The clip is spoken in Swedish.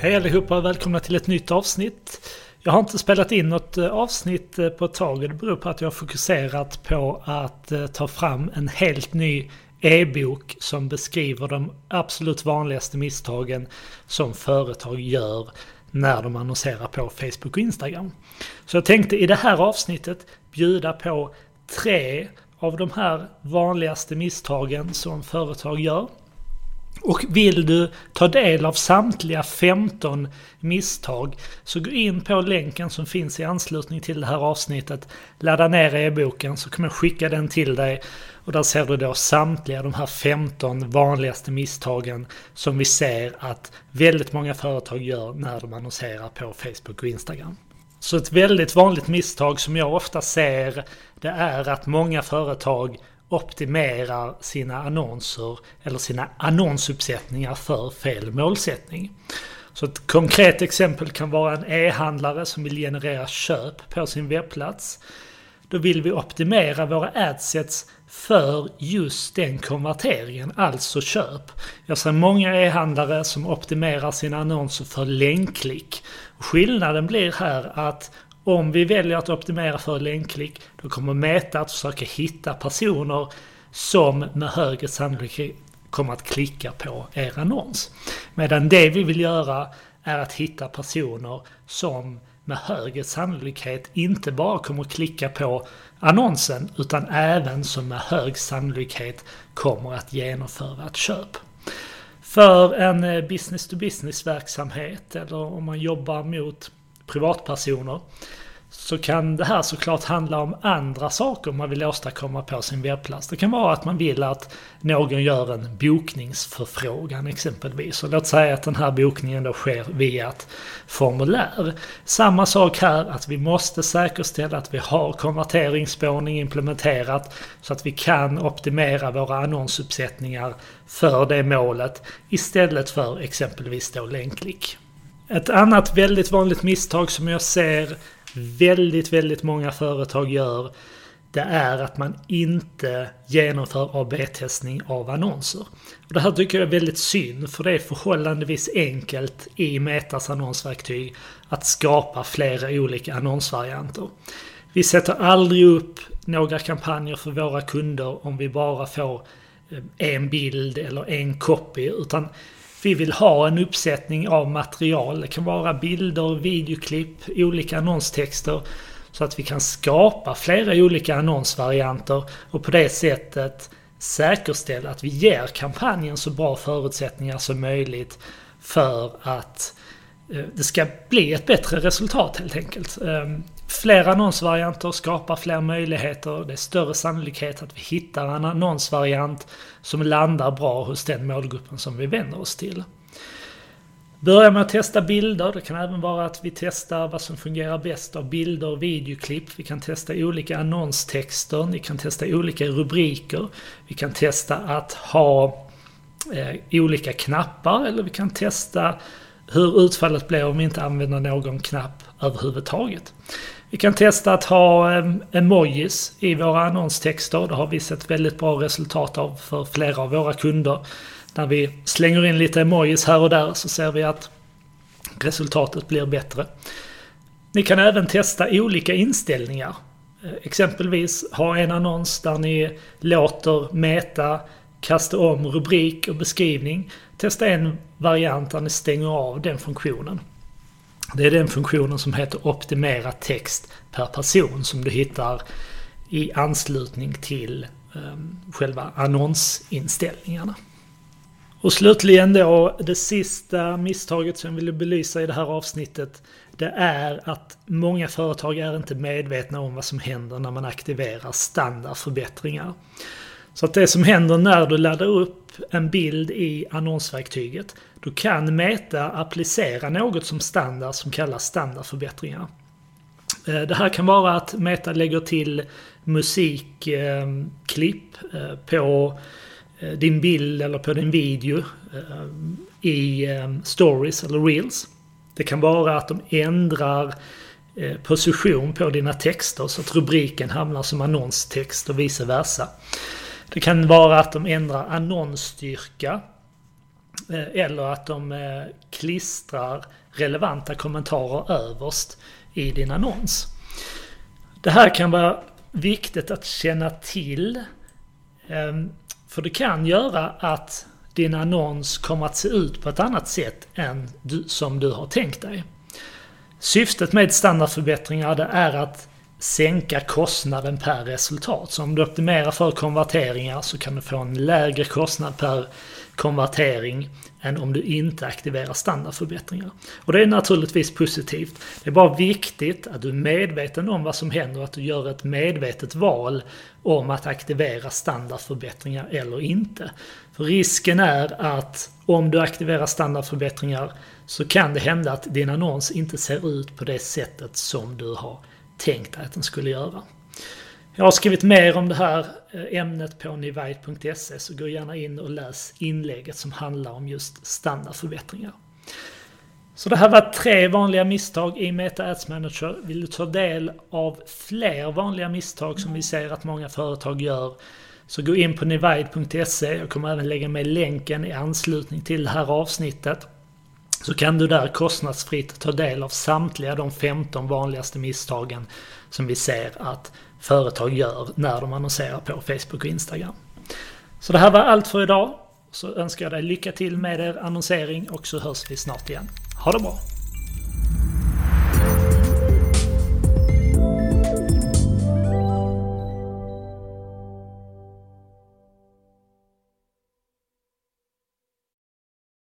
Hej allihopa och välkomna till ett nytt avsnitt. Jag har inte spelat in något eh, avsnitt eh, på ett tag och det beror på att jag har fokuserat på att eh, ta fram en helt ny e-bok som beskriver de absolut vanligaste misstagen som företag gör när de annonserar på Facebook och Instagram. Så jag tänkte i det här avsnittet bjuda på tre av de här vanligaste misstagen som företag gör. Och vill du ta del av samtliga 15 misstag så gå in på länken som finns i anslutning till det här avsnittet. Ladda ner e-boken så kommer jag skicka den till dig. Och där ser du då samtliga de här 15 vanligaste misstagen som vi ser att väldigt många företag gör när de annonserar på Facebook och Instagram. Så ett väldigt vanligt misstag som jag ofta ser det är att många företag optimerar sina annonser eller sina annonsuppsättningar för fel målsättning. Så ett konkret exempel kan vara en e-handlare som vill generera köp på sin webbplats. Då vill vi optimera våra adsets för just den konverteringen, alltså köp. Jag ser många e-handlare som optimerar sina annonser för länkklick. Skillnaden blir här att om vi väljer att optimera för länkklick, då kommer Meta att försöka hitta personer som med högre sannolikhet kommer att klicka på er annons. Medan det vi vill göra är att hitta personer som med högre sannolikhet inte bara kommer att klicka på annonsen utan även som med hög sannolikhet kommer att genomföra ett köp. För en eh, business to business verksamhet eller om man jobbar mot privatpersoner så kan det här såklart handla om andra saker man vill åstadkomma på sin webbplats. Det kan vara att man vill att någon gör en bokningsförfrågan exempelvis. Och låt säga att den här bokningen då sker via ett formulär. Samma sak här, att vi måste säkerställa att vi har konverteringsspårning implementerat så att vi kan optimera våra annonsuppsättningar för det målet istället för exempelvis då länkklick. Ett annat väldigt vanligt misstag som jag ser väldigt, väldigt många företag gör det är att man inte genomför AB-testning av annonser. Och det här tycker jag är väldigt synd för det är förhållandevis enkelt i Metas annonsverktyg att skapa flera olika annonsvarianter. Vi sätter aldrig upp några kampanjer för våra kunder om vi bara får eh, en bild eller en copy utan vi vill ha en uppsättning av material. Det kan vara bilder, videoklipp, olika annonstexter. Så att vi kan skapa flera olika annonsvarianter och på det sättet säkerställa att vi ger kampanjen så bra förutsättningar som möjligt för att eh, det ska bli ett bättre resultat helt enkelt. Ehm, Fler annonsvarianter skapar fler möjligheter. Det är större sannolikhet att vi hittar en annonsvariant som landar bra hos den målgruppen som vi vänder oss till. Börja med att testa bilder. Det kan även vara att vi testar vad som fungerar bäst av bilder och videoklipp. Vi kan testa olika annonstexter. Ni kan testa olika rubriker. Vi kan testa att ha eh, olika knappar eller vi kan testa hur utfallet blir om vi inte använder någon knapp överhuvudtaget. Vi kan testa att ha ehm, emojis i våra annonstexter. Det har vi sett väldigt bra resultat av för flera av våra kunder. När vi slänger in lite emojis här och där så ser vi att resultatet blir bättre. Ni kan även testa olika inställningar. Eh, exempelvis ha en annons där ni låter Meta kasta om rubrik och beskrivning. Testa en variant där ni stänger av den funktionen. Det är den funktionen som heter optimera text per person som du hittar i anslutning till ehm, själva annonsinställningarna. Och slutligen då, det sista misstaget som jag ville belysa i det här avsnittet. Det är att många företag är inte medvetna om vad som händer när man aktiverar standardförbättringar. Så att det som händer när du laddar upp en bild i annonsverktyget, då kan Meta applicera något som standard som kallas standardförbättringar. Eh, det här kan vara att Meta lägger till musikklipp eh, eh, på din bild eller på din video i stories eller reels. Det kan vara att de ändrar position på dina texter så att rubriken hamnar som annonstext och vice versa. Det kan vara att de ändrar annonsstyrka eh, eller att de eh, klistrar relevanta kommentarer överst i din annons. Det här kan vara viktigt att känna till. Ehm, för det kan göra att din annons kommer att se ut på ett annat sätt än du, som du har tänkt dig. Syftet med standardförbättringar det är att sänka kostnaden per resultat. Så om du optimerar för konverteringar så kan du få en lägre kostnad per konvertering än om du inte aktiverar standardförbättringar. Och det är naturligtvis positivt. Det är bara viktigt att du är medveten om vad som händer och att du gör ett medvetet val om att aktivera standardförbättringar eller inte. För risken är att om du aktiverar standardförbättringar så kan det hända att din annons inte ser ut på det sättet som du har tänkt dig att den skulle göra. Jag har skrivit mer om det här eh, ämnet på nivite.se så gå gärna in och läs inlägget som handlar om just standardförbättringar. Så det här var tre vanliga misstag i Meta Ads Manager. Vill du ta del av fler vanliga misstag som vi ser att många företag gör så gå in på nivide.se. Jag kommer även lägga med länken i anslutning till det här avsnittet. Så kan du där kostnadsfritt ta del av samtliga de 15 vanligaste misstagen som vi ser att företag gör när de annonserar på Facebook och Instagram. Så det här var allt för idag. Så önskar jag dig lycka till med er annonsering och så hörs vi snart igen. Ha det bra!